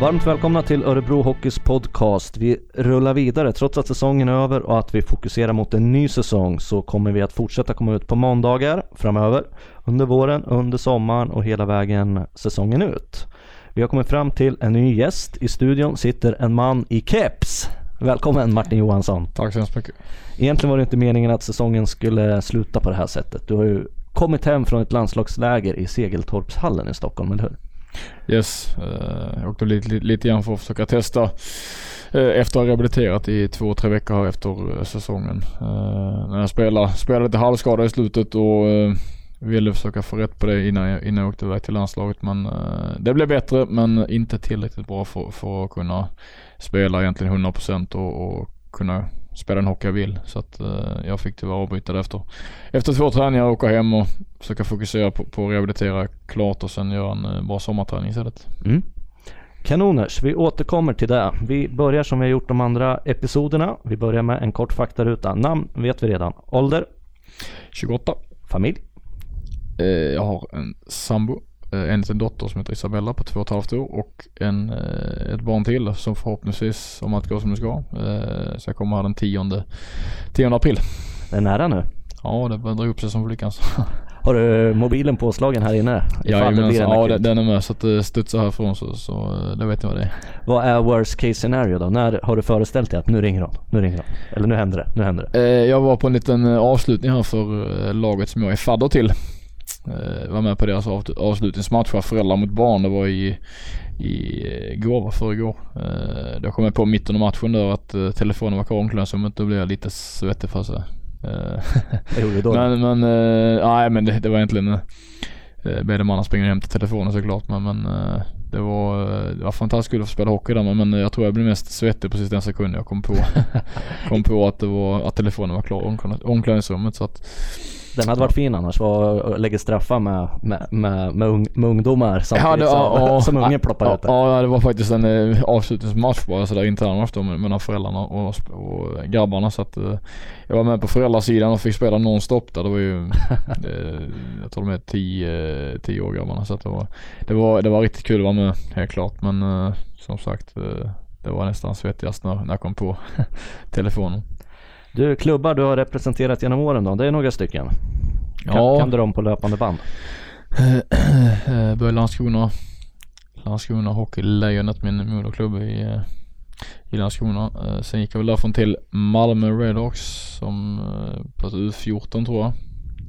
Varmt välkomna till Örebro Hockeys podcast. Vi rullar vidare trots att säsongen är över och att vi fokuserar mot en ny säsong så kommer vi att fortsätta komma ut på måndagar framöver under våren, under sommaren och hela vägen säsongen ut. Vi har kommit fram till en ny gäst. I studion sitter en man i keps. Välkommen Martin Johansson. Tack så hemskt mycket. Egentligen var det inte meningen att säsongen skulle sluta på det här sättet. Du har ju kommit hem från ett landslagsläger i Segeltorpshallen i Stockholm, eller hur? Yes, eh, jag åkte lite, lite, lite grann för att försöka testa eh, efter att ha rehabiliterat i två, tre veckor här efter eh, säsongen. När jag spelade, spelade lite halvskada i slutet och ville försöka få rätt på det innan jag, innan jag åkte iväg till landslaget. Men det blev bättre men inte tillräckligt bra för, för att kunna spela egentligen 100% och, och kunna spela den hockey jag vill. Så att eh, jag fick tyvärr avbryta det efter, efter två träningar och åka hem och försöka fokusera på, på att rehabilitera klart och sen göra en eh, bra sommarträning istället. Mm. Kanoners, vi återkommer till det. Vi börjar som vi har gjort de andra episoderna. Vi börjar med en kort faktaruta. Namn vet vi redan. Ålder? 28. Familj? Eh, jag har en sambo Eh, en liten dotter som heter Isabella på två och ett halvt år och en, eh, ett barn till som förhoppningsvis, om allt går som det ska, eh, så jag kommer här den 10, 10 april. Det är nära nu. Ja, det börjar dra upp sig som flickan. Har du mobilen påslagen här inne? Ja, men, ja den är med så att det studsar härifrån så, så det vet ni vad det är. Vad är worst case scenario då? När har du föreställt dig att nu ringer hon, nu ringer hon? Eller nu händer det, nu händer det? Jag var på en liten avslutning här för laget som jag är fadder till. Eh, var med på deras av, avslutningsmatch för föräldrar mot barn. Det var i, i går, var förrgår. Eh, då kom jag på mitten av matchen där att eh, telefonen var kvar i omklädningsrummet. Då blev jag lite svettig för sig. Eh? Men, men, eh, nej men det, det var egentligen eh, Bede mannen springer hem till telefonen såklart men, men eh, det var, det var fantastiskt kul att få spela hockey där men jag tror jag blev mest svettig precis den sekunden jag kom på, kom på att det var, att telefonen var klar i omklädningsrummet så att den hade varit fin annars, var lägga straffar med, med, med, med, un, med ungdomar samtidigt ja, det, som, ja, som ungen ploppar ja, ut Ja, det var faktiskt en eh, avslutningsmatch bara sådär intern match då mellan föräldrarna och, och grabbarna så att eh, jag var med på föräldrasidan och fick spela nonstop där. Det var ju, eh, jag tror de är 10, 10 år grabbarna så att det var, det var, det var riktigt kul att vara med helt klart men som sagt det var nästan svettigast när, när jag kom på telefonen. Du, klubbar du har representerat genom åren då? Det är några stycken. Kan, ja. kan du dem på löpande band? Började Landskrona. Landskrona Hockeylejonet, min moderklubb i, eh, i Landskrona. Eh, sen gick jag väl därifrån till Malmö Redhawks som eh, på U14 tror jag.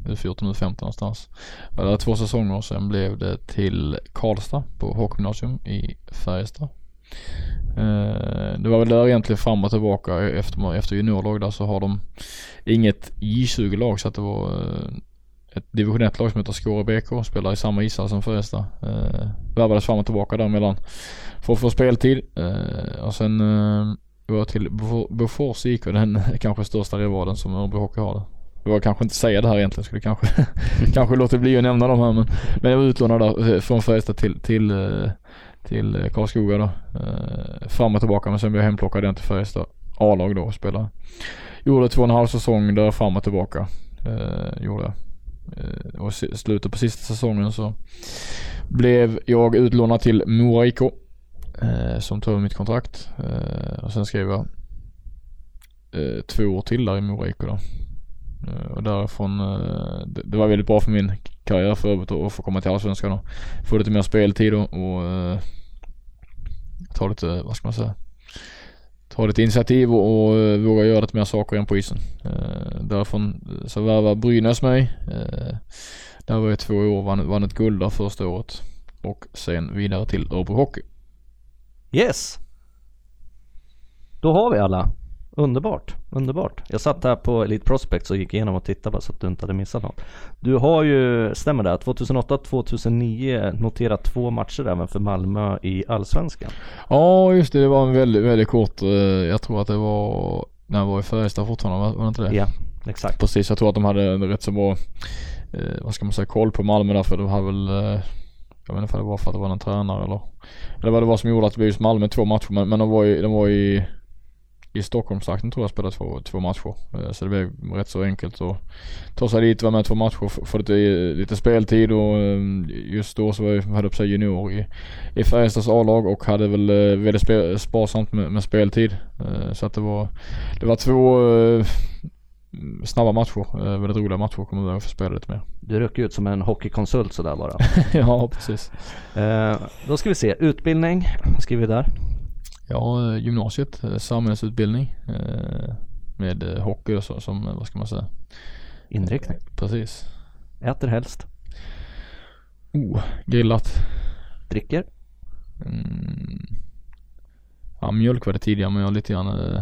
U14, U15 någonstans. Jag var där två säsonger och sen blev det till Karlstad på Hockeygymnasium i Färjestad. Eh, det var väl där egentligen fram och tillbaka efter, efter juniorlag där så har de inget J20-lag så att det var eh, ett division 1-lag som heter Skåre BK, spelar i samma ishall som Färjestad. Eh, värvades fram och tillbaka där mellan för att få speltid eh, och sen eh, går jag till Bofors IK, den kanske största rivalen som Örebro Hockey har. Jag var kanske inte säga det här egentligen, skulle kanske, kanske låta bli att nämna dem här men, men jag var utlånad där eh, från Färjestad till, till till eh, Karlskoga då. Eh, fram och tillbaka men sen blev jag hemplockad igen till Färjestad A-lag då och spelade. Gjorde två och en halv säsong där fram och tillbaka. Eh, gjorde jag. Eh, och slutet på sista säsongen så blev jag utlånad till Mora IK. Eh, som tog över mitt kontrakt. Eh, och sen skrev jag eh, två år till där i Mora IK då. Eh, och därifrån, eh, det, var väldigt bra för min karriär för övrigt att få komma till Allsvenskan och få lite mer speltid och, och eh, ta lite, vad ska man säga, ta lite initiativ och, och våga göra lite mer saker än på isen. Därifrån så värvade Brynäs mig. Där var jag två år, vann, vann ett guld där första året och sen vidare till Örebro Hockey. Yes! Då har vi alla. Underbart, underbart. Jag satt här på Elite Prospects och gick igenom och tittade bara så att du inte hade missat något. Du har ju, stämmer det, 2008-2009 noterat två matcher även för Malmö i Allsvenskan. Ja just det, det var en väldigt, väldigt kort, eh, jag tror att det var när jag var i Färjestad fortfarande, var det inte det? Ja, exakt. Precis, jag tror att de hade rätt så bra, eh, vad ska man säga, koll på Malmö därför de hade väl eh, jag vet inte om det var för att det var någon tränare eller, eller vad det var som gjorde att det blev just Malmö två matcher men, men de var ju, de var ju i Stockholmstrakten tror jag spelade två, två matcher. Eh, så det blev rätt så enkelt att ta sig dit, vara med två matcher, få lite, lite speltid och eh, just då så var jag, hade jag junior i, i Färjestads A-lag och hade väl eh, väldigt spe, sparsamt med, med speltid. Så att det var, det var två snabba matcher, väldigt roliga matcher kommer jag ihåg, för att spela lite mer. Du rycker ut som en hockeykonsult sådär bara. ja, precis. Då ska vi se, utbildning, skriver vi där? Ja, gymnasiet, eh, samhällsutbildning eh, med eh, hockey och så, som, vad ska man säga? Inriktning. Precis. Äter helst? Oh, grillat. Dricker? Mm. Ja, mjölk var det tidigare men jag har lite grann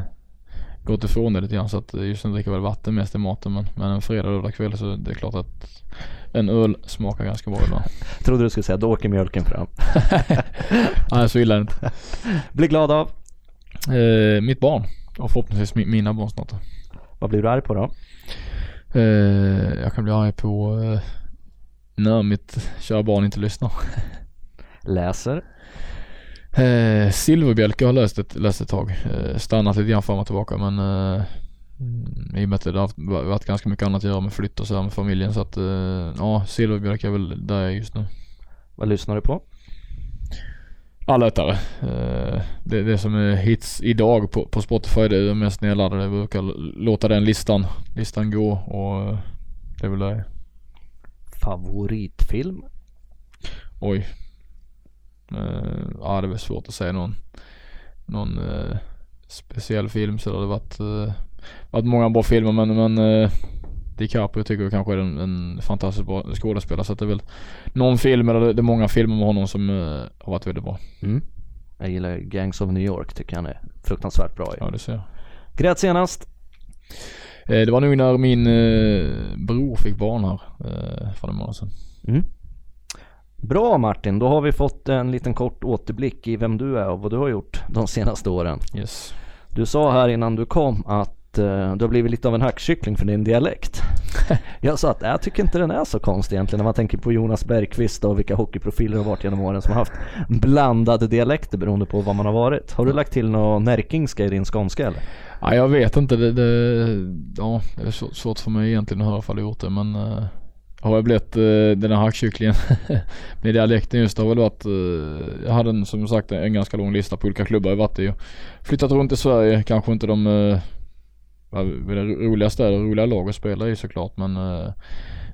gått ifrån det lite grann så att just nu dricker väl vatten mest i maten men, men en fredag lördag kväll så det är klart att en öl smakar ganska bra ibland. Trodde du skulle säga då åker mjölken fram. Nej så illa är det inte. Bli glad av? Eh, mitt barn och förhoppningsvis mi mina barn snart. Vad blir du arg på då? Eh, jag kan bli arg på eh, när mitt kära barn inte lyssnar. Läser? Eh, Silverbjälke har läst ett, läst ett tag. Eh, stannat lite grann fram och tillbaka men eh, i och med att det har varit ganska mycket annat att göra med flytt och så här med familjen så att eh, ja, Silverbjälke är väl där jag är just nu. Vad lyssnar du på? Allätare. Eh, det, det som är hits idag på, på Spotify det är det mest nedladdade. Jag brukar låta den listan, listan gå och det är väl det. Favoritfilm? Oj. Uh, ja det väl svårt att säga någon, någon uh, speciell film så det har varit, uh, varit många bra filmer men, men uh, DiCaprio tycker jag kanske är en, en fantastiskt bra skådespelare så att det är väl någon film eller det är många filmer med honom som har varit väldigt bra. Mm. Jag gillar Gangs of New York tycker han är fruktansvärt bra Ja det ser jag. Grät senast? det var nog när min bror fick barn här för en månad sedan. Mm. Bra Martin, då har vi fått en liten kort återblick i vem du är och vad du har gjort de senaste åren. Yes. Du sa här innan du kom att uh, du har blivit lite av en hackkyckling för din dialekt. jag sa att jag tycker inte den är så konstig egentligen när man tänker på Jonas Bergqvist och vilka hockeyprofiler det har varit genom åren som har haft blandade dialekter beroende på vad man har varit. Har du lagt till något närkingska i din skånska eller? Ja, jag vet inte. Det, det, ja, det är svårt för mig egentligen att höra ifall jag gjort det men uh har jag blivit eh, den här hackkycklingen med dialekten just. Det har väl varit, eh, jag hade en, som sagt en ganska lång lista på olika klubbar jag varit i. Flyttat runt i Sverige, kanske inte de eh, roliga städer, roliga lag att spela i såklart men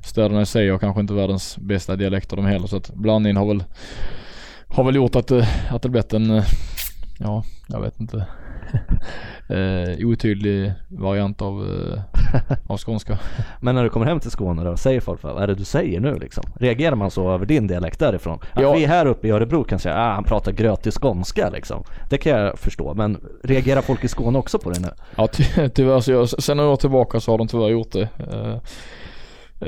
städerna i sig har kanske inte världens bästa dialekter de heller så att blandningen har väl, har väl gjort att, att det blivit en, ja jag vet inte eh, otydlig variant av, eh, av skånska. Men när du kommer hem till Skåne då, säger folk vad är det du säger nu liksom? Reagerar man så över din dialekt därifrån? Att ja. vi här uppe i Örebro kan säga ah, han pratar grötig skånska liksom. Det kan jag förstå, men reagerar folk i Skåne också på det nu? Ja ty tyvärr så jag, sen några år tillbaka så har de tyvärr gjort det. Eh,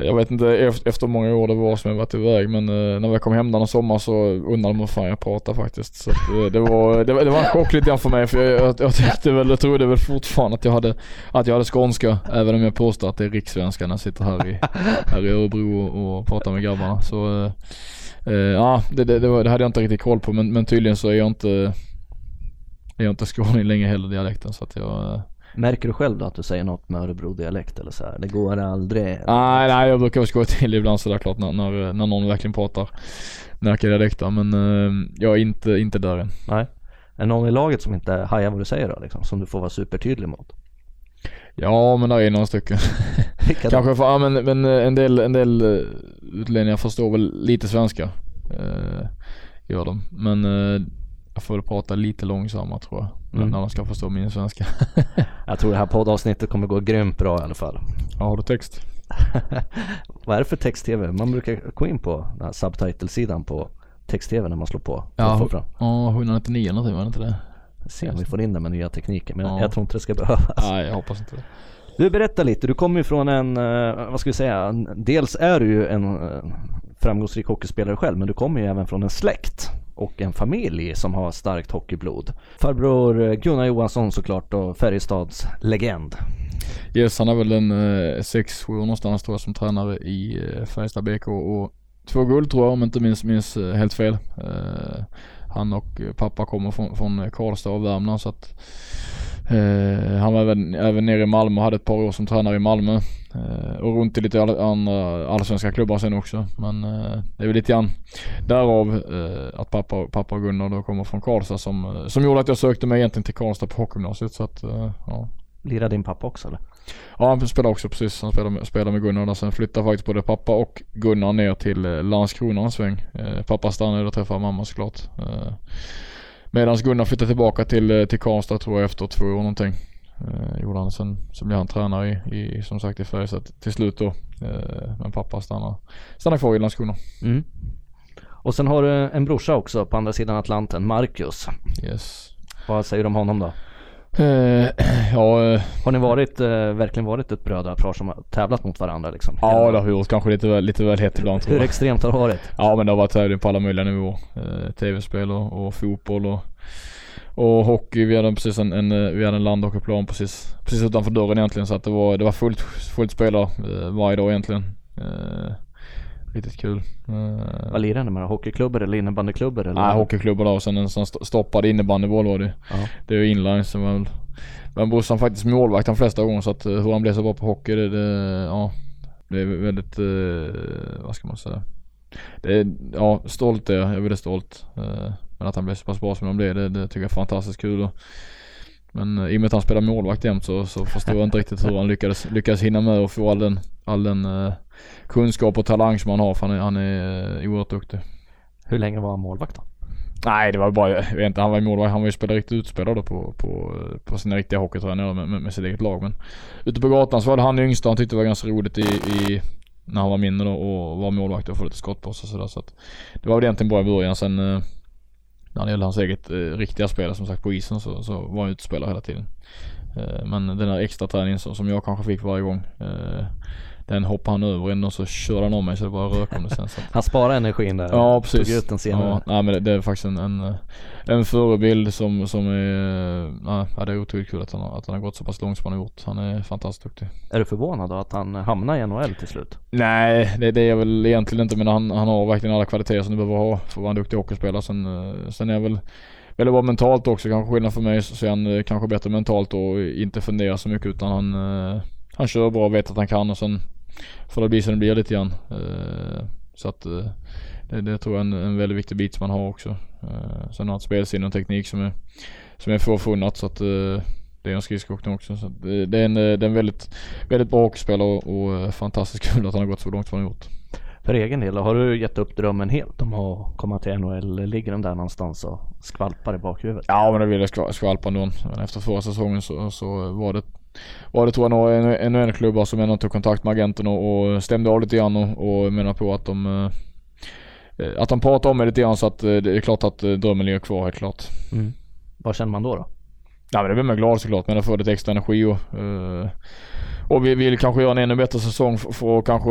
jag vet inte efter många år det var som jag varit iväg men eh, när jag kom hem någon sommar så undrade de hur fan jag pratade faktiskt. Så eh, det, var, det, var, det var en chock lite grann för mig för jag, jag, jag tyckte väl, jag trodde väl fortfarande att jag hade, att jag hade skånska även om jag påstår att det är rikssvenska när jag sitter här i, här i Örebro och, och pratar med grabbarna. Så äh, ja, det, det, det, var, det hade jag inte riktigt koll på men, men tydligen så är jag inte, är jag inte skåning längre heller dialekten så att jag Märker du själv då att du säger något med Örebro-dialekt eller så här? Det går aldrig? Nej, nej jag brukar skoja till ibland sådär klart när, när, när någon verkligen pratar Närke-dialekter men uh, jag är inte, inte där än. Nej. Är det någon i laget som inte hajar vad du säger då liksom? Som du får vara supertydlig mot? Ja men där är några stycken. Kanske för, ja, men, men en del, en del eh, utlänningar förstår väl lite svenska. Uh, gör de. Men uh, jag får väl prata lite långsammare tror jag. Mm. När de ska förstå min svenska. jag tror det här poddavsnittet kommer gå grymt bra i alla fall. Ja, har du text? Vad är det för text-tv? Man brukar gå in på den här subtitle-sidan på text-tv när man slår på. Ja, ja 199 någonting var det inte det? Se om vi får in det med nya tekniker men ja. jag tror inte det ska behövas. Nej jag hoppas inte det. Du berättar lite, du kommer ju från en, eh, vad ska vi säga, dels är du ju en eh, framgångsrik hockeyspelare själv men du kommer ju även från en släkt och en familj som har starkt hockeyblod. Farbror Gunnar Johansson såklart och Färjestads legend. Yes, han är väl en 6-7 eh, någonstans tror jag som tränare i eh, Färjestad BK och två guld tror jag om jag inte minns, minns eh, helt fel. Eh, han och pappa kommer från, från Karlstad och Värmland så att han var även, även nere i Malmö och hade ett par år som tränare i Malmö. Eh, och runt i lite all, andra allsvenska klubbar sen också. Men eh, det är väl lite grann därav eh, att pappa, pappa och Gunnar då kommer från Karlstad som, eh, som gjorde att jag sökte mig egentligen till Karlstad på hockeygymnasiet. Så att, eh, ja. Lirar din pappa också eller? Ja han spelar också precis. Han spelar med, spelar med Gunnar där. Sen flyttade faktiskt både pappa och Gunnar ner till eh, Landskrona en sväng. Eh, pappa stannade och träffade mamma såklart. Medan Gunnar flyttade tillbaka till, eh, till Karlstad tror jag efter två år någonting. Eh, gjorde han. Sen så blev han tränare i, i som sagt i Färjestad till slut då. Eh, men pappa stannar, stannar kvar i Landskrona. Mm. Och sen har du en brorsa också på andra sidan Atlanten, Marcus. Yes. Vad säger du om honom då? Eh, ja, eh, Har ni varit, eh, verkligen varit ett brödrapar som har tävlat mot varandra liksom? ja det har gjort kanske lite väl, lite väl hett ibland Hur extremt har det varit? Ja men det har varit tävling på alla möjliga nivåer. Eh, Tv-spel och, och fotboll och, och hockey. Vi hade precis en, en, vi hade en landhockeyplan precis, precis utanför dörren egentligen så att det var, det var fullt, fullt spelare varje dag egentligen. Riktigt kul. Eh, Vad lirar ni med då? Hockeyklubbor eller innebandyklubbor eller? Nej hockeyklubbar då och sen en sån st- stoppad innebandyboll var det Ja. Det är ju inline som väl Men brorsan faktiskt målvakt de flesta gånger så att eh, hur han blev så bra på hockey det, det ja Det är väldigt, eh, vad ska man säga Det är, ja stolt är jag, jag är väldigt stolt Men att han blev så pass bra som han blev det, det tycker jag är fantastiskt kul och, Men i och med att han spelar målvakt jämt så, så förstår jag inte riktigt hur han lyckades, lyckades hinna med och få all den, all den kunskap och talang som han har för han är, han är eh, oerhört duktig. Hur länge var han målvakt då? Nej det var bara, jag vet inte, han var ju målvakt, han var ju spelare, riktigt utspelare på, på, på sina riktiga hockeytränare med, med, med sitt eget lag men Ute på gatan så var det han yngsta, han tyckte det var ganska roligt i, i när han var mindre då och var målvakt och få lite skott på sig sådär så att Det var väl egentligen bra i början. Sen eh, När det gällde hans eget eh, riktiga spel som sagt på isen så, så var han utspelare hela tiden. Eh, Men den där extra träningen som, som jag kanske fick varje gång eh, Den hoppade han över ändå så körde han om mig så det bara rök om det sen så att, Han sparade energin där Ja och precis. tog ut den senare. Ja, nej men det, det är faktiskt en, en, en förebild som, som är, ja, det är otroligt kul att han, att han har gått så pass långt som han har gjort. Han är fantastiskt duktig. Är du förvånad då att han hamnade i NHL till slut? Nej, det, det är jag väl egentligen inte men han, han har verkligen alla kvaliteter som du behöver ha för att vara en duktig hockeyspelare. Sen, eh, sen är jag väl väldigt bra mentalt också. Kanske skillnad för mig så så är han eh, kanske bättre mentalt och inte funderar så mycket utan han, eh, han kör bra och vet att han kan och sen får det bli som det blir lite grann. Eh, Så att eh, det, det tror jag är en, en väldigt viktig bit som man har också. Eh, Sen har han spelsinne och teknik som är, som är få förunnat så att det är en skridskoåkning också. Så det, det, är en, det är en väldigt, väldigt bra hockeyspelare och, och fantastiskt kul att han har gått så långt som han har gjort. För egen del, har du gett upp drömmen helt om att komma till NHL? Ligger den där någonstans och skvalpar i bakhuvudet? Ja men det ville skva- skvalpa ändå. Men efter förra säsongen så, så var det var det tror jag några NHL-klubbar som ändå tog kontakt med agenten och, och stämde av lite grann och, och menar på att de eh, att de pratar om det lite grann så att eh, det är klart att eh, drömmen ligger kvar helt klart. Mm. Vad känner man då då? Ja men det blir man glad såklart men det får lite extra energi och eh, Och vi vill kanske göra en ännu bättre säsong f- för att kanske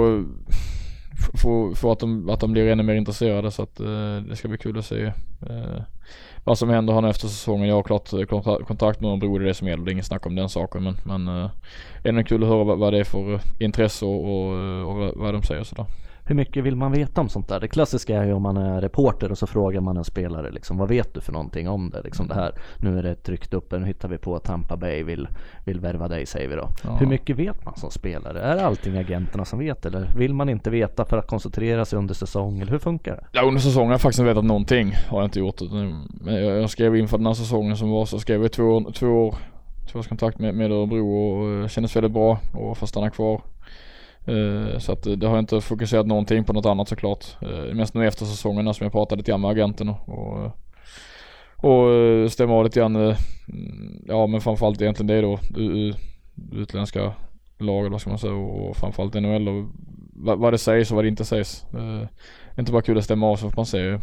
få, för, att, de, att de blir ännu mer intresserade så att eh, det ska bli kul att se eh, vad som händer här nu efter säsongen. Jag har klart eh, kontakt med Örebro, det är det som gäller. Det är inget snack om den saken men, men eh, ändå kul att höra vad, vad det är för eh, intresse och, och, eh, och vad, vad de säger sådär. Hur mycket vill man veta om sånt där? Det klassiska är ju om man är reporter och så frågar man en spelare liksom, vad vet du för någonting om det? Liksom det här, nu är det tryckt upp, nu hittar vi på att Tampa Bay vill, vill värva dig säger vi då. Ja. Hur mycket vet man som spelare? Är allting agenterna som vet eller vill man inte veta för att koncentrera sig under säsong eller hur funkar det? Ja under säsongen har jag faktiskt inte vetat någonting. Har jag inte gjort. Men jag, skrev inför den här säsongen som var så skrev jag två, två år, två års kontrakt med, med Örebro och eh, kändes väldigt bra och får stanna kvar. Eh, så att det har jag inte fokuserat någonting på något annat såklart. Eh, mest nu efter säsongerna som jag pratade lite grann med agenten och, och, eh, stämma av lite grann. Mm, ja men framförallt egentligen det då. Utländska lag eller vad ska man säga och, framförallt NHL och vad, det sägs och vad det inte sägs. Det är inte bara kul att stämma av så får man se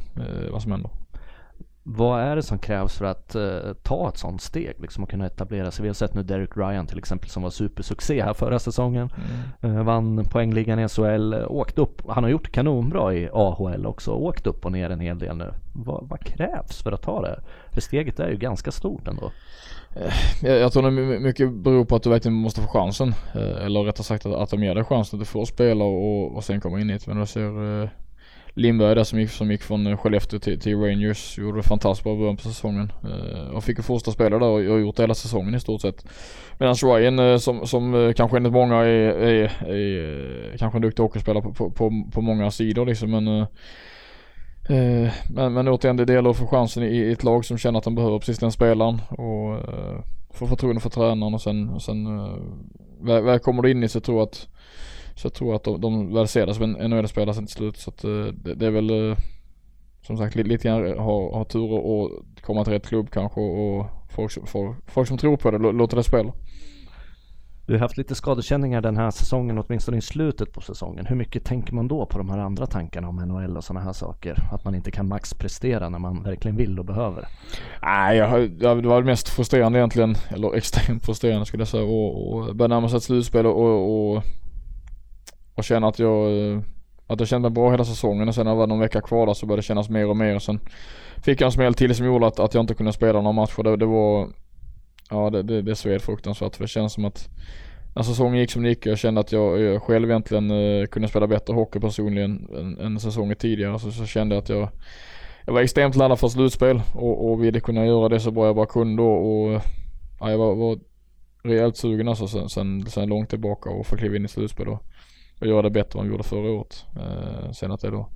vad som händer. Vad är det som krävs för att eh, ta ett sånt steg liksom och kunna etablera sig? Vi har sett nu Derek Ryan till exempel som var supersuccé här förra säsongen. Eh, vann poängligan i SHL, eh, åkt upp. Han har gjort kanonbra i AHL också. Åkt upp och ner en hel del nu. Vad, vad krävs för att ta det? För steget är ju ganska stort ändå. Jag, jag tror det my- mycket beror på att du verkligen måste få chansen. Eh, Eller rättare sagt att, att de ger dig chansen att du får spela och, och sen komma in i det. Men jag ser eh, Lindberg där som gick, som gick från eh, Skellefteå till, till Rangers. Gjorde det fantastiskt bra början på säsongen. Eh, och fick ju första spelare där och, och gjort hela säsongen i stort sett. Medan Ryan eh, som, som eh, kanske enligt många är, är, är eh, kanske en duktig hockeyspelare på, på, på, på många sidor liksom men men, men återigen det gäller att få chansen i, i ett lag som känner att de behöver precis den spelaren och få förtroende för tränaren och sen, och sen väl, väl kommer du in i så tror jag att så jag tror att de, de väl ser det som en NHL-spelare sen till slut. Så att uh, det, det, är väl uh, som sagt lite, lite grann ha, ha tur och, komma till rätt klubb kanske och folk, folk, folk som tror på det låter det spela. Du har haft lite skadekänningar den här säsongen, åtminstone i slutet på säsongen. Hur mycket tänker man då på de här andra tankarna om NHL och sådana här saker? Att man inte kan maxprestera när man verkligen vill och behöver? Nej, jag, det var mest frustrerande egentligen, eller extremt frustrerande skulle jag säga, och, och börja närma sig ett slutspel och, och, och och känna att jag, eh, att jag kände mig bra hela säsongen och sen när det var någon vecka kvar där så började det kännas mer och mer. Och sen fick jag en smäll till som gjorde att, att jag inte kunde spela några matcher. Det, det var, ja det, det, det sved fruktansvärt. För det känns som att när säsongen gick som det gick och jag kände att jag, jag själv egentligen uh, kunde spela bättre hockey personligen än, än säsongen tidigare så, så kände jag att jag jag var extremt laddad för slutspel och, och ville kunna göra det så bra jag bara kunde och, och ja, jag var, var rejält sugen alltså sen, sen, sen långt tillbaka och få kliva in i slutspel och och göra det bättre än vi gjorde förra året. Eh, sen att det då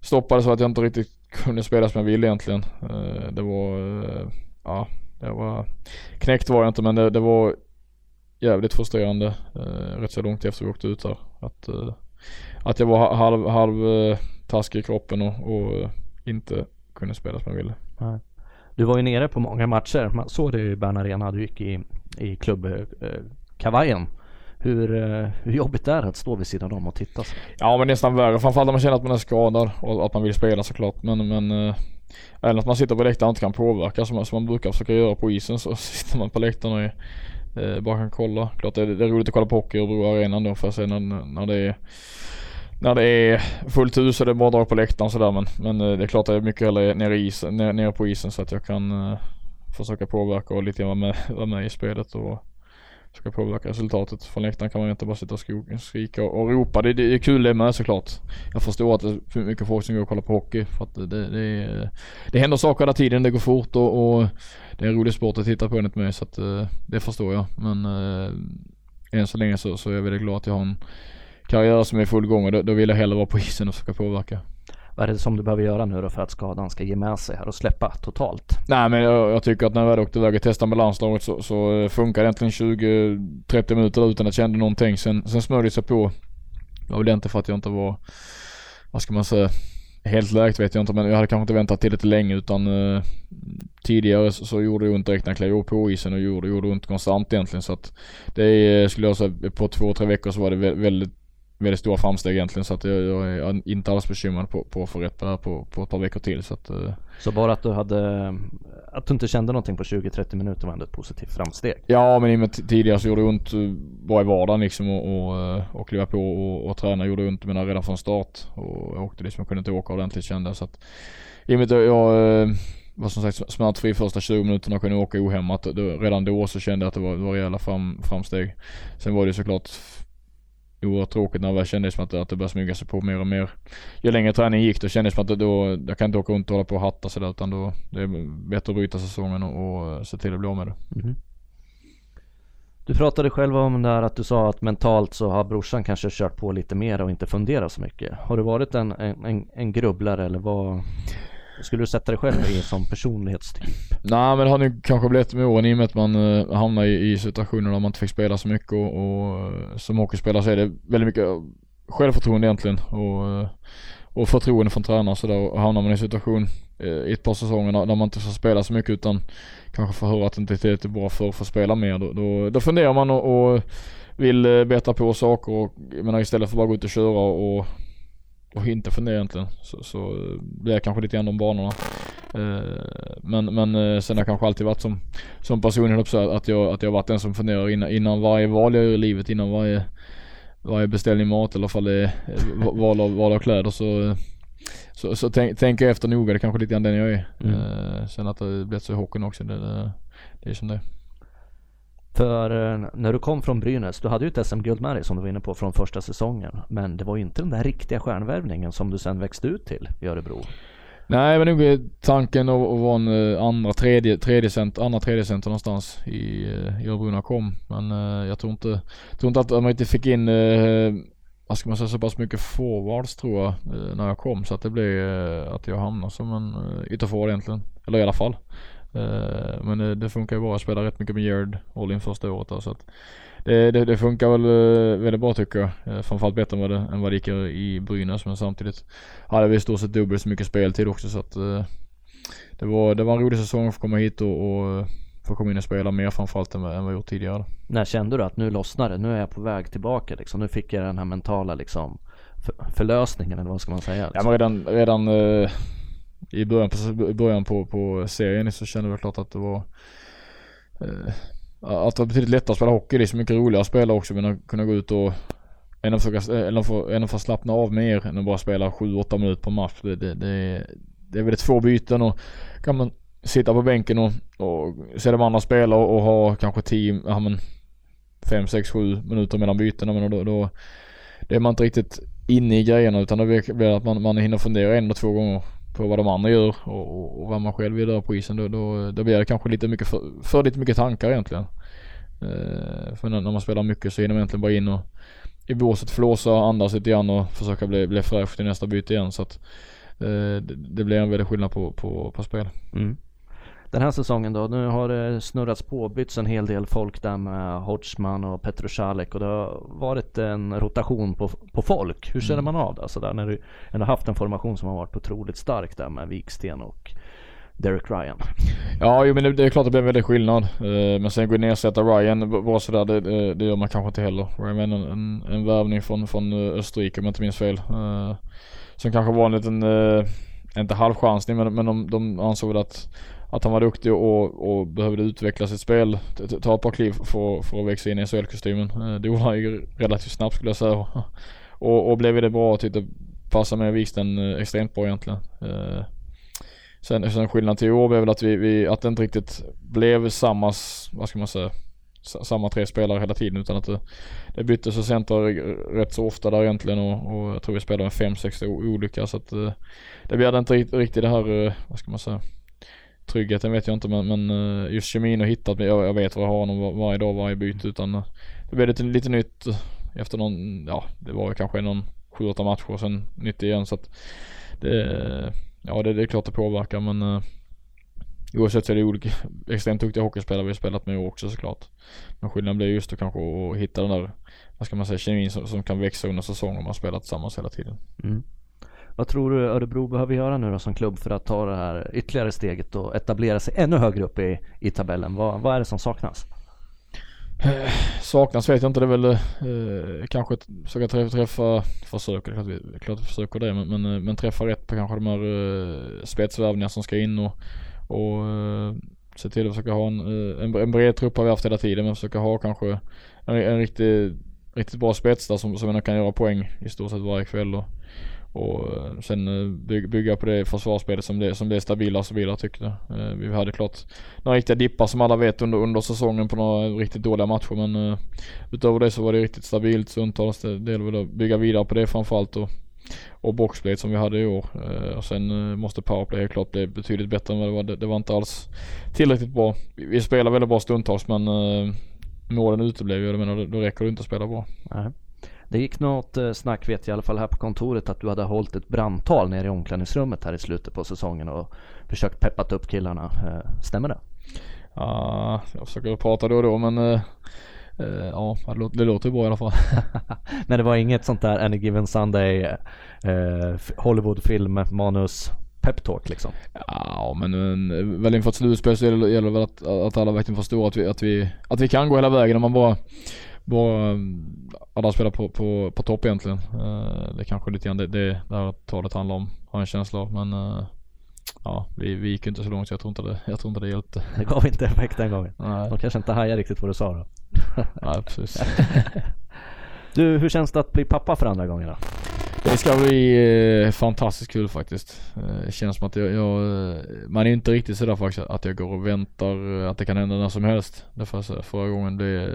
stoppade så att jag inte riktigt kunde spela som jag ville egentligen. Eh, det var, eh, ja, det var, knäckt var jag inte men det, det var jävligt frustrerande eh, rätt så långt efter vi åkte ut här. Att, eh, att jag var halv, halv eh, taskig i kroppen och, och eh, inte kunde spela som jag ville. Nej. Du var ju nere på många matcher. Man såg det i Bern Arena. Du gick i, i klubbkavajen. Eh, eh, hur, eh, hur jobbigt är det att stå vid sidan om och titta? Ja men nästan värre. Framförallt när man känner att man är skadad och att man vill spela såklart. Men, men äh, att man sitter på läktaren och inte kan påverka som, som man brukar försöka göra på isen. Så sitter man på läktaren och är, äh, bara kan kolla. Klart det är, det är roligt att kolla på hockey och Örebro arenan då för att se när, när det är när det är fullt hus och det är bara drag på läktaren sådär men, men det är klart att det är mycket hellre nere, is, nere, nere på isen så att jag kan uh, försöka påverka och lite grann vara med, vara med i spelet och ska påverka resultatet. Från läktaren kan man inte bara sitta och skrika och, ropa. Det, det, är kul det med såklart. Jag förstår att det är mycket folk som går och kollar på hockey för att det, det, det händer saker hela tiden. Det går fort och, och det är en rolig sport att titta på enligt mig så att eh, det förstår jag. Men äh, än så länge så, så är jag väldigt glad att jag har en karriär som är i full gång och då, då vill jag hellre vara på isen och försöka påverka. Vad är det som du behöver göra nu då för att skadan ska ge med sig här och släppa totalt? Nej men jag, jag tycker att när jag väl åkte iväg och testade med landslaget så, så eh, funkar det egentligen 20-30 minuter utan att jag kände någonting. Sen, sen smörjde det sig på. Det var väl inte för att jag inte var, vad ska man säga, helt läkt vet jag inte men jag hade kanske inte väntat till länge utan eh, tidigare så, så, gjorde det ont direkt när jag klev på isen och gjorde, gjorde ont konstant egentligen så att det eh, skulle jag säga på två, tre veckor så var det väldigt väldigt stora framsteg egentligen så att jag, jag är inte alls bekymrad på, på att få rätt på det här på, på ett par veckor till så att uh... Så bara att du hade, att du inte kände någonting på 20-30 minuter var ändå ett positivt framsteg? Ja men i och med tidigare så gjorde det ont eh, bara i vardagen liksom och, och, eh, och kliva på och, och träna gjorde ont men redan från start och jag åkte liksom, jag kunde inte åka ordentligt kände jag så att i och med att jag var som sagt smärtfri första 20 minuterna och kunde åka ohämmat. Redan då så kände jag att det var, det var rejäla fram, framsteg. Sen var det såklart oerhört tråkigt när det kändes som att, att det började smyga sig på mer och mer. Ju längre träningen gick då kändes det som att då, jag kan inte åka runt och hålla på och hatta sådär utan då, det är bättre att bryta säsongen och, och eh, se till att bli av med det. Mm. Du pratade själv om det här att du sa att mentalt så har brorsan kanske kört på lite mer och inte funderat så mycket. Har du varit en, en, en grubblare eller vad? Skulle du sätta dig själv i som personlighetstyp? Nej men det har nog kanske blivit med åren i och med att man uh, hamnar i, i situationer där man inte fick spela så mycket och, och uh, som hockeyspelare så är det väldigt mycket självförtroende egentligen och, uh, och förtroende från tränare sådär och hamnar man i en situation i ett par säsonger där man inte får spela så mycket utan kanske får höra att det inte är tillräckligt bra för att få spela mer då, då, då funderar man och, och vill bättra på saker och jag menar istället för att bara gå ut och köra och och inte fundera egentligen. Så, så blir jag kanske lite grann de banorna. Eh, men, men eh, sen har jag kanske alltid varit som, som person också att jag, att jag varit den som funderar innan, innan varje val jag gör i livet, innan varje, varje beställning mat eller fall det är eh, val av, val av kläder så så, så tänk, tänker jag efter noga, det är kanske lite grann den jag är. Mm. sen att det blivit så i hockeyn också, det, det, det är som det för eh, när du kom från Brynäs, du hade ju ett SM-guld med dig som du var inne på från första säsongen. Men det var ju inte den där riktiga stjärnvärvningen som du sen växte ut till i Örebro. Nej, men nog tanken att, vara en eh, andra, tredje, tredje center, andra, tredje center någonstans i, eh, i Örebro när jag kom. Men jag tror inte, tror inte att man inte fick in vad ska man säga, så pass mycket forwards tror jag när jag kom. Så att det blev att jag hamnade som en ytterforward egentligen. Eller i alla fall. Uh, men det, det, funkar ju bra. Jag spelar rätt mycket med Gerd all in första året då, så att det, det, det, funkar väl uh, väldigt bra tycker jag. Uh, framförallt bättre vad det, än vad det gick i Brynäs men samtidigt hade vi i stort sett dubbelt så mycket speltid också så att det, var, det var en rolig säsong att få komma hit och, och få komma in och spela mer framförallt än, än vad jag gjort tidigare. När kände du att nu lossnar det? Nu är jag på väg tillbaka liksom. Nu fick jag den här mentala liksom för, förlösningen eller vad ska man säga? Liksom. Ja men redan, redan i början på, i början på, på serien så kände jag klart att det var eh, att det var betydligt lättare att spela hockey. Det är så mycket roligare att spela också men att kunna gå ut och än att, försöka, eller eh, för, än att få slappna av mer än att bara spela 7-8 minuter på match. Det, det, det, det är väl få byten och kan man sitta på bänken och, och se de andra spela och, och ha kanske 10, ja men 5, 6, 7 minuter mellan bytena men då, då det är man inte riktigt inne i grejerna utan då blir det att man, man hinner fundera en eller två gånger på vad de andra gör och, och, och vad man själv vill göra på isen. Då, då, då blir det kanske lite mycket för, för lite mycket tankar egentligen. Eh, för när, när, man spelar mycket så hinner man egentligen bara in och i båset flåsa, andas lite grann och försöka bli, bli fräsch till nästa byte igen. Så att eh, det, det, blir en väldig skillnad på, på, på spel. Mm den här säsongen då. Nu har det snurrats på, bytts en hel del folk där med Hodgman och Petroshalek och det har varit en rotation på, på folk. Hur känner mm. man av det? Alltså där när du ändå haft en formation som har varit otroligt stark där med Viksten och Derek Ryan. Ja, jo, men det, det, är klart det blir en väldig skillnad. Uh, men sen gå ner och ersätta Ryan bara sådär, det, det, det gör man kanske inte heller. Ryan en, en, en värvning från, från Österrike om jag inte minns fel. Uh, som kanske var en liten, uh, inte halvchansning men, men de, de ansåg väl att att han var duktig och, och behövde utveckla sitt spel. Ta ett par kliv för, för att växa in i SHL-kostymen. Eh, det gjorde han ju relativt snabbt skulle jag säga. Och, och blev det bra. Tyckte passade med Wiksten eh, extremt bra egentligen. Eh, sen, sen skillnaden till i år blev väl att vi, vi, att det inte riktigt blev samma, vad ska man säga, samma tre spelare hela tiden utan att det, det byttes och center rätt så ofta där egentligen och, och jag tror vi spelade med fem, sex olika så att det blev inte riktigt det här, vad ska man säga, tryggheten vet jag inte men, men eh, just kemin och hittat mig. Jag, jag vet vad jag har honom varje dag, varje byte utan eh, det blev lite, lite nytt eh, efter någon, ja det var kanske någon 7-8 matcher och sen nytt igen så att det, ja det, det är klart det påverkar men Oavsett så är det olika extremt duktiga hockeyspelare vi har spelat med också såklart. Men skillnaden blir just att kanske att hitta den där, vad ska man säga, kemin som, som kan växa under säsongen om man spelar tillsammans hela tiden. Mm. Vad tror du Örebro behöver göra nu då som klubb för att ta det här ytterligare steget och etablera sig ännu högre upp i, i tabellen? Vad, vad är det som saknas? Eh, saknas vet jag inte. Det är väl eh, kanske försöka träffa, träffa försöka, klart vi, klart vi försöker det, men, men, eh, men, träffa rätt på kanske de här eh, spetsvärvningar som ska in och, och eh, se till att försöka ha en, eh, en, en bred trupp har vi haft hela tiden, men försöka ha kanske en, en riktigt, riktigt bra spets där som, som ändå kan göra poäng i stort sett varje kväll och, och eh, sen eh, bygga på det försvarsspelet som det, som det är stabilare och vill tyckte jag. tyckte. vi hade klart några riktiga dippar som alla vet under, under säsongen på några riktigt dåliga matcher men utöver det så var det riktigt stabilt stundtals. Det, det gäller väl att bygga vidare på det framförallt och, och boxplay som vi hade i år. och sen måste powerplay helt klart bli betydligt bättre än vad det var. Det, det var inte alls tillräckligt bra. Vi, vi spelar väldigt bra stundtals men målen uteblev ju. Jag menar då, då räcker det inte att spela bra. Nej. Det gick något eh, snack vet jag i alla fall här på kontoret att du hade hållit ett brandtal nere i omklädningsrummet här i slutet på säsongen och försökt peppat upp killarna. Eh, stämmer det? Ja, jag försöker prata då och då men uh, ja, det låter, det låter bra i alla fall. men det var inget sånt där Any Given Sunday uh, Hollywoodfilm manus peptalk liksom? Ja men, men väl inför ett slutspel så gäller det väl att, att alla verkligen förstår att vi, att, vi, att vi kan gå hela vägen om man bara bara alla spelar på, på, på topp egentligen. Uh, det kanske lite grann det, det, det här talet handlar om, har jag en känsla av. Men uh, ja, vi, vi gick inte så långt så jag tror inte det, jag tror inte det hjälpte. Det gav inte effekt den gången. Nej. De kanske inte hajade riktigt vad du sa då. Nej precis. du, hur känns det att bli pappa för andra gången då? Det ska bli eh, fantastiskt kul faktiskt. Eh, det känns som att jag, jag eh, man är inte riktigt sådär faktiskt att jag går och väntar eh, att det kan hända när som helst. Därför så förra gången det,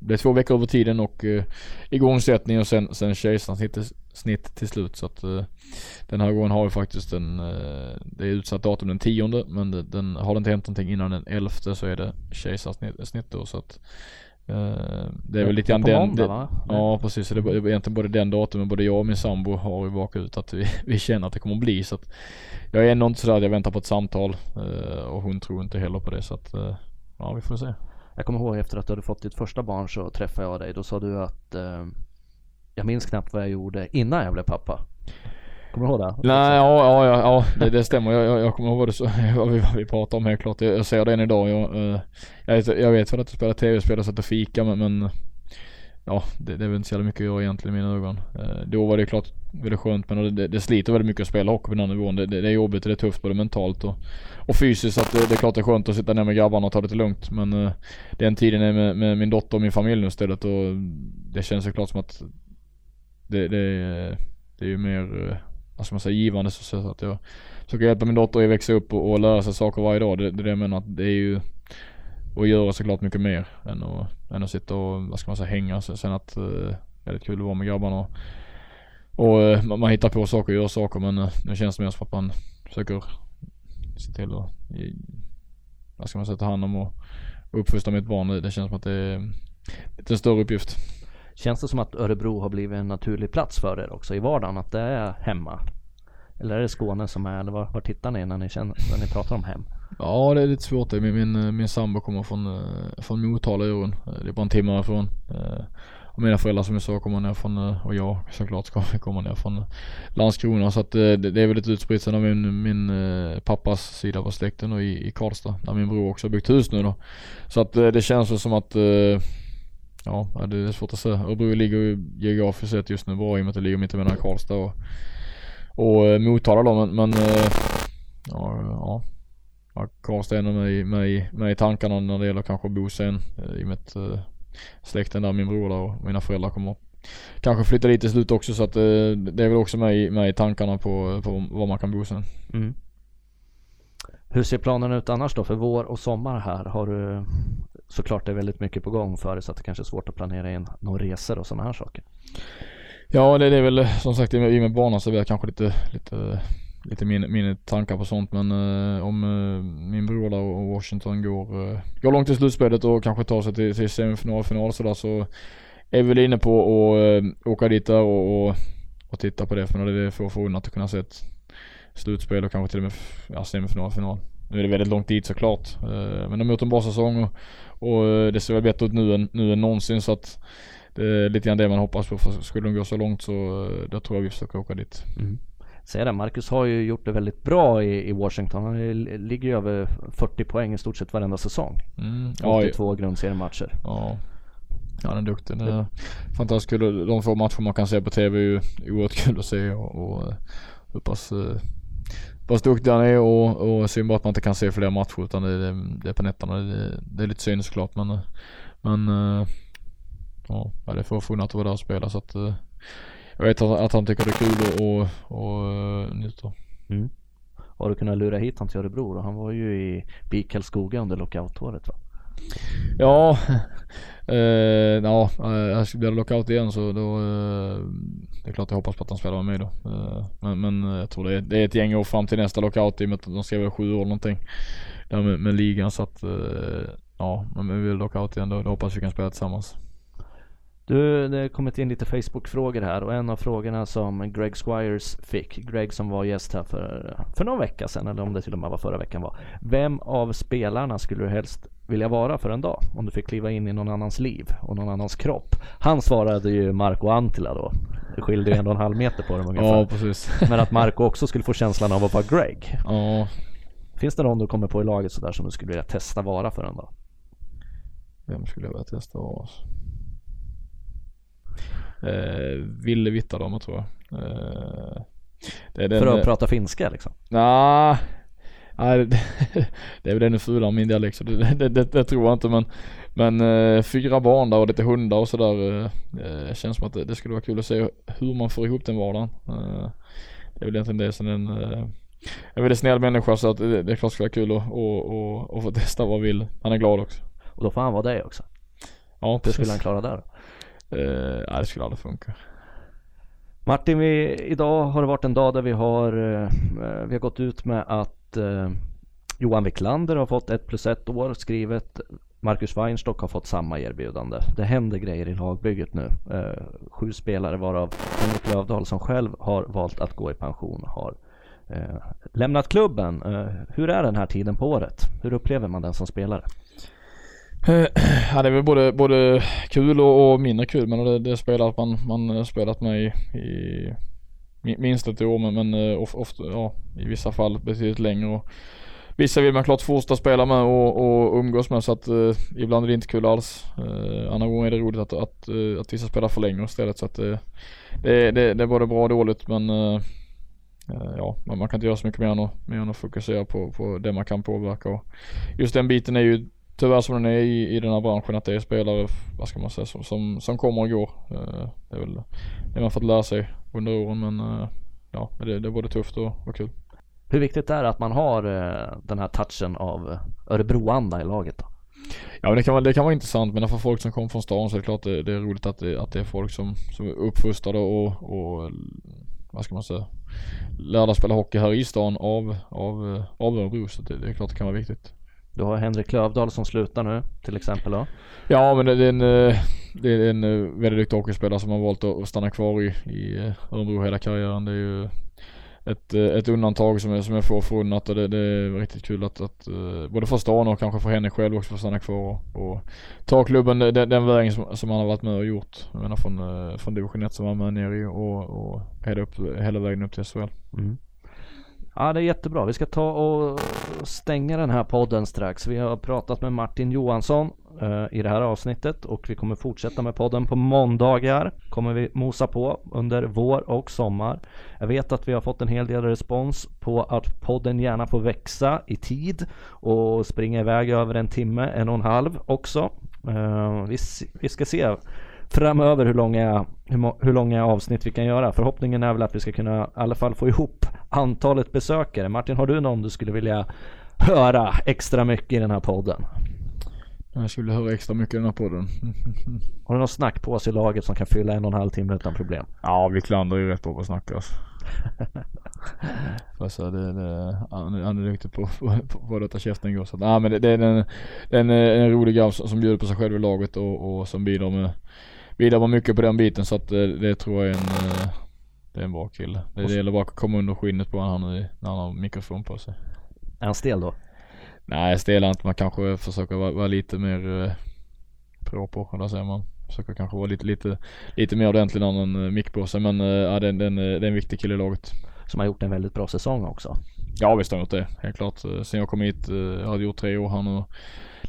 det är två veckor över tiden och eh, igångsättning och sen, sen kejsarsnitt snitt till slut så att eh, den här gången har vi faktiskt en, eh, det är utsatt datum den tionde men det, den, har det inte hänt någonting innan den elfte så är det kejsarsnitt då så att det är väl lite grann den, måndag? Ja precis, så det är egentligen både den datumen, både jag och min sambo har ju bakat ut att vi, vi känner att det kommer att bli så att Jag är ändå inte sådär att jag väntar på ett samtal uh, och hon tror inte heller på det så att uh, Ja vi får se. Jag kommer ihåg efter att du hade fått ditt första barn så träffade jag dig. Då sa du att eh, jag minns knappt vad jag gjorde innan jag blev pappa. Kommer du ihåg det? Nej, ja, ja, ja, ja det, det stämmer. Jag, jag, jag kommer ihåg vad, det, så, vad, vi, vad vi pratade om helt klart. Jag, jag ser den idag. Jag, eh, jag, vet, jag vet väl att du spelar tv-spel och och fika men, men Ja, det, det är väl inte så jävla mycket att göra egentligen i mina ögon. Eh, då var det klart väldigt skönt men det, det sliter väldigt mycket att spela hockey på den här nivån. Det, det, det är jobbigt och det är tufft både mentalt och, och fysiskt. Så att det, det är klart det är skönt att sitta ner med grabbarna och ta det lite lugnt. Men eh, den tiden är med, med min dotter och min familj nu istället och det känns såklart som att det, det, det är ju mer vad ska man säga, givande så så att jag försöker hjälpa min dotter att växa upp och, och lära sig saker varje dag. Det, det är det jag menar att det är ju att göra såklart mycket mer än att, än att sitta och, vad ska man säga, hänga. Så, sen att, eh, väldigt kul att vara med grabbarna och, och eh, man, man hittar på saker och gör saker men eh, nu känns det mer som att man försöker se till att, vad ska man säga, ta hand om och, uppfostra mitt barn. Det, det känns som att det är lite en större uppgift. Känns det som att Örebro har blivit en naturlig plats för er också i vardagen? Att det är hemma? Eller är det Skåne som är, eller var, var tittar ni när ni, känner, när ni pratar om hem? Ja det är lite svårt det. Min, min, min sambo kommer från, eh, från Motala i Öron. Eh, det är bara en timme härifrån. Eh, och mina föräldrar som jag sa kommer ner från, och jag såklart kommer ner från Landskrona. Så att det, det är väldigt utspritt. Sen har min, min pappas sida på släkten och i, i Karlstad. Där min bror också har byggt hus nu då. Så att det känns väl som att Ja, det är svårt att säga. Örebro ligger ju geografiskt sett just nu bra i och med att det ligger mitt emellan Karlstad och, och eh, Motala då men, men eh, ja, ja. Ja, Karlstad är ändå med, med, med i tankarna när det gäller kanske att bo sen. Eh, I och med att släkten där, min bror där och mina föräldrar kommer kanske flytta dit till slut också så att det är väl också med i, med i tankarna på, på var man kan bo sen. Mm. Hur ser planen ut annars då för vår och sommar här? Har du såklart det är väldigt mycket på gång för dig så att det kanske är svårt att planera in några resor och sådana här saker. Ja det, det är väl som sagt i och med banan så är jag kanske lite, lite lite min, tankar på sånt men eh, om eh, min bror där och Washington går, eh, går långt i slutspelet och kanske tar sig till, till semifinal, final sådär så är vi väl inne på att eh, åka dit där och, och, och, titta på det för det är få förunnat att kunna se ett slutspel och kanske till och med ja, semifinal, final. Nu är det väldigt långt dit såklart. men de har gjort en bra säsong och, och det ser väl bättre ut nu än, nu än någonsin så att det är lite grann det man hoppas på. För skulle de gå så långt så då tror jag vi försöker åka dit. Mm säga det, Marcus har ju gjort det väldigt bra i, i Washington. Han ligger ju över 40 poäng i stort sett varenda säsong. Mm. 82 grundseriematcher. Ja. Ja, han är duktig. Det är fantastiskt kul. De få matcher man kan se på TV är ju oerhört kul att se och, och hur pass, hur pass duktig han är och, och synd bara att man inte kan se fler matcher utan det, det, det är på nätterna. Det, det är lite synd såklart men, men ja, det får funnat att vara där och spela så att jag vet att, han tycker det är kul och, och, och njuter. Mm. Har du kunnat lura hit han till Örebro då? Han var ju i BIK Karlskoga under lockoutåret va? Ja, eh, ja, eh, blir det lockout igen så då, eh, det är klart jag hoppas på att han spelar med mig då. Eh, men, men eh, jag tror det är, det är ett gäng år fram till nästa lockout i och med att de ska vara sju år någonting. Där med, med ligan så att, eh, ja, men vi vill lockout igen då, då hoppas vi kan spela tillsammans. Du, det har kommit in lite Facebook-frågor här och en av frågorna som Greg Squires fick, Greg som var gäst här för, för någon vecka sedan eller om det till och med var förra veckan var. Vem av spelarna skulle du helst vilja vara för en dag? Om du fick kliva in i någon annans liv och någon annans kropp. Han svarade ju Marco Antila då. Det skilde ju en och en halv meter på dem ungefär. Ja, precis. Men att Marco också skulle få känslan av att vara Greg. Ja. Finns det någon du kommer på i laget sådär som du skulle vilja testa vara för en dag? Vem skulle jag vilja testa vara? eh, Ville Vittadama tror jag. Eh, det är den, För att prata finska liksom? Nah, Nej, det, det är väl ännu fulare min dialekt så det, det, det, det, tror jag inte men Men eh, fyra barn där och lite hundar och sådär eh, Känns som att det, det, skulle vara kul att se hur man får ihop den vardagen. Eh, det är väl egentligen det som en eh, en väldigt snäll människa så att det, det är klart skulle vara kul att och, och, och få testa vad vill. Han är glad också. Och då får han vara det också? Ja Hur skulle han klara det då? Eh, nej det skulle aldrig funka. Martin, vi, idag har det varit en dag där vi har, eh, vi har gått ut med att eh, Johan Wiklander har fått ett plus ett år skrivet. Marcus Weinstock har fått samma erbjudande. Det händer grejer i lagbygget nu. Eh, sju spelare varav Henrik Lövdahl som själv har valt att gå i pension har eh, lämnat klubben. Eh, hur är den här tiden på året? Hur upplever man den som spelare? Eh, ja det är väl både, både kul och, och mindre kul men det, det är spelat man, man spelat med i, i minst ett år men, men of, ofta, ja, i vissa fall betydligt längre. Och vissa vill man klart fortsätta spela med och, och umgås med så att eh, ibland är det inte kul alls. Eh, andra gånger är det roligt att, att, att, att vissa spelar för länge istället så att eh, det, det, det är både bra och dåligt men eh, ja, men man kan inte göra så mycket mer än att, mer än att fokusera på, på det man kan påverka och just den biten är ju tyvärr som den är i, i den här branschen att det är spelare, vad ska man säga, som, som, som kommer och går. Uh, det är väl det man fått lära sig under åren men uh, ja, det, det är både tufft och, och kul. Hur viktigt är det att man har uh, den här touchen av Örebroanda i laget då? Ja men det kan, vara, det kan vara intressant men för folk som kommer från stan så är det klart det, det är roligt att det, att det är folk som, som är uppfostrade och, och vad ska man säga, lärda spela hockey här i stan av, av, av Örebro så det, det är klart det kan vara viktigt. Du har Henrik Lövdahl som slutar nu till exempel då? Ja men det är en, eh, det är en eh, väldigt duktig hockeyspelare som har valt att stanna kvar i, i eh, Örebro hela karriären. Det är ju ett, ett undantag som är, som är få förunnat och det, det, är riktigt kul att, att både för stan och kanske för henne själv också få stanna kvar och, och ta klubben den, den vägen som, som han har varit med och gjort. Jag menar från, från division 1 som han var med ner i och, och hela, upp, hela vägen upp till SHL. Mm. Ja det är jättebra. Vi ska ta och stänga den här podden strax. Vi har pratat med Martin Johansson eh, i det här avsnittet och vi kommer fortsätta med podden på måndagar. Kommer vi mosa på under vår och sommar. Jag vet att vi har fått en hel del respons på att podden gärna får växa i tid och springa iväg över en timme, en och en halv också. Eh, vi, vi ska se framöver hur långa, hur, hur långa avsnitt vi kan göra. Förhoppningen är väl att vi ska kunna i alla fall få ihop antalet besökare. Martin, har du någon du skulle vilja höra extra mycket i den här podden? Jag skulle höra extra mycket i den här podden. Har du någon snack på oss i laget som kan fylla en och en halv timme utan problem? Ja, Wiklander är ju rätt bra på att snacka alltså. Fast det, det, han, han är duktig på, att låta käften gå. Så, nej, men det, det är en, en, en rolig grabb som, som bjuder på sig själv i laget och, och som bidrar med bidrar med mycket på den biten så att det, det tror jag är en eh, det är en bra kille. Det, det gäller bara att komma under skinnet på honom när han har mikrofon på sig. Är han stel då? Nej, stel inte. Man kanske försöker vara, vara lite mer eh, proper, eller säger man. Försöker kanske vara lite, lite, lite mer ordentlig när han har en eh, mick på sig. Men eh, ja, det, det, det är en viktig kille i laget. Som har gjort en väldigt bra säsong också. Ja visst har han gjort det. Helt klart. Sen jag kom hit, jag hade gjort tre år här nu.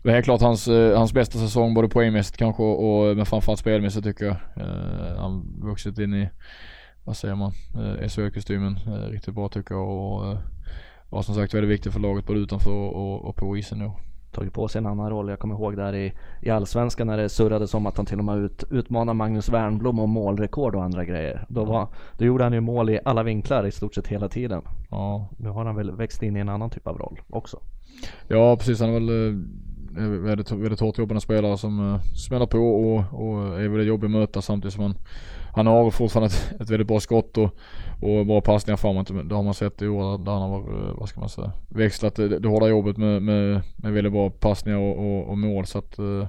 Det var helt klart hans, hans bästa säsong både poängmässigt kanske och men framförallt spelmässigt tycker jag. Han vuxit in i vad säger man, eh, SHL-kostymen. Eh, riktigt bra tycker jag och eh, var som sagt väldigt viktig för laget både utanför och, och på isen nu. Tagit på sig en annan roll. Jag kommer ihåg där i, i Allsvenskan när det surrades om att han till och med ut, utmanade Magnus Wernbloom om målrekord och andra grejer. Då, var, då gjorde han ju mål i alla vinklar i stort sett hela tiden. Ja. Nu har han väl växt in i en annan typ av roll också. Ja precis, han är väl Eh, väldigt, väldigt hårt jobbande spelare som uh, smäller på och, och är väldigt jobbig att möta samtidigt som han han har fortfarande ett, ett väldigt bra skott och, och bra passningar framåt. Det har man sett i år där han har, eh, vad ska man säga, växlat det, det hårda jobbet med, med, med väldigt bra passningar och, och, och mål. Så att uh,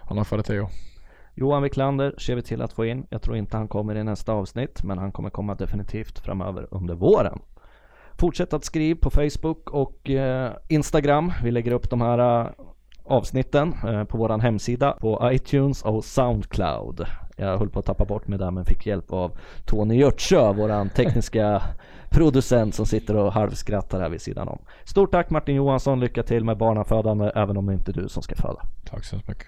han har kvaliteter. Johan Wiklander ser vi till att få in. Jag tror inte han kommer i nästa avsnitt, men han kommer komma definitivt framöver under våren. Fortsätt att skriva på Facebook och eh, Instagram. Vi lägger upp de här avsnitten eh, på våran hemsida på iTunes och Soundcloud. Jag höll på att tappa bort mig där men fick hjälp av Tony Hjörtsjö, våran tekniska producent som sitter och halvskrattar här vid sidan om. Stort tack Martin Johansson, lycka till med barnafödande även om det inte är du som ska föda. Tack så mycket.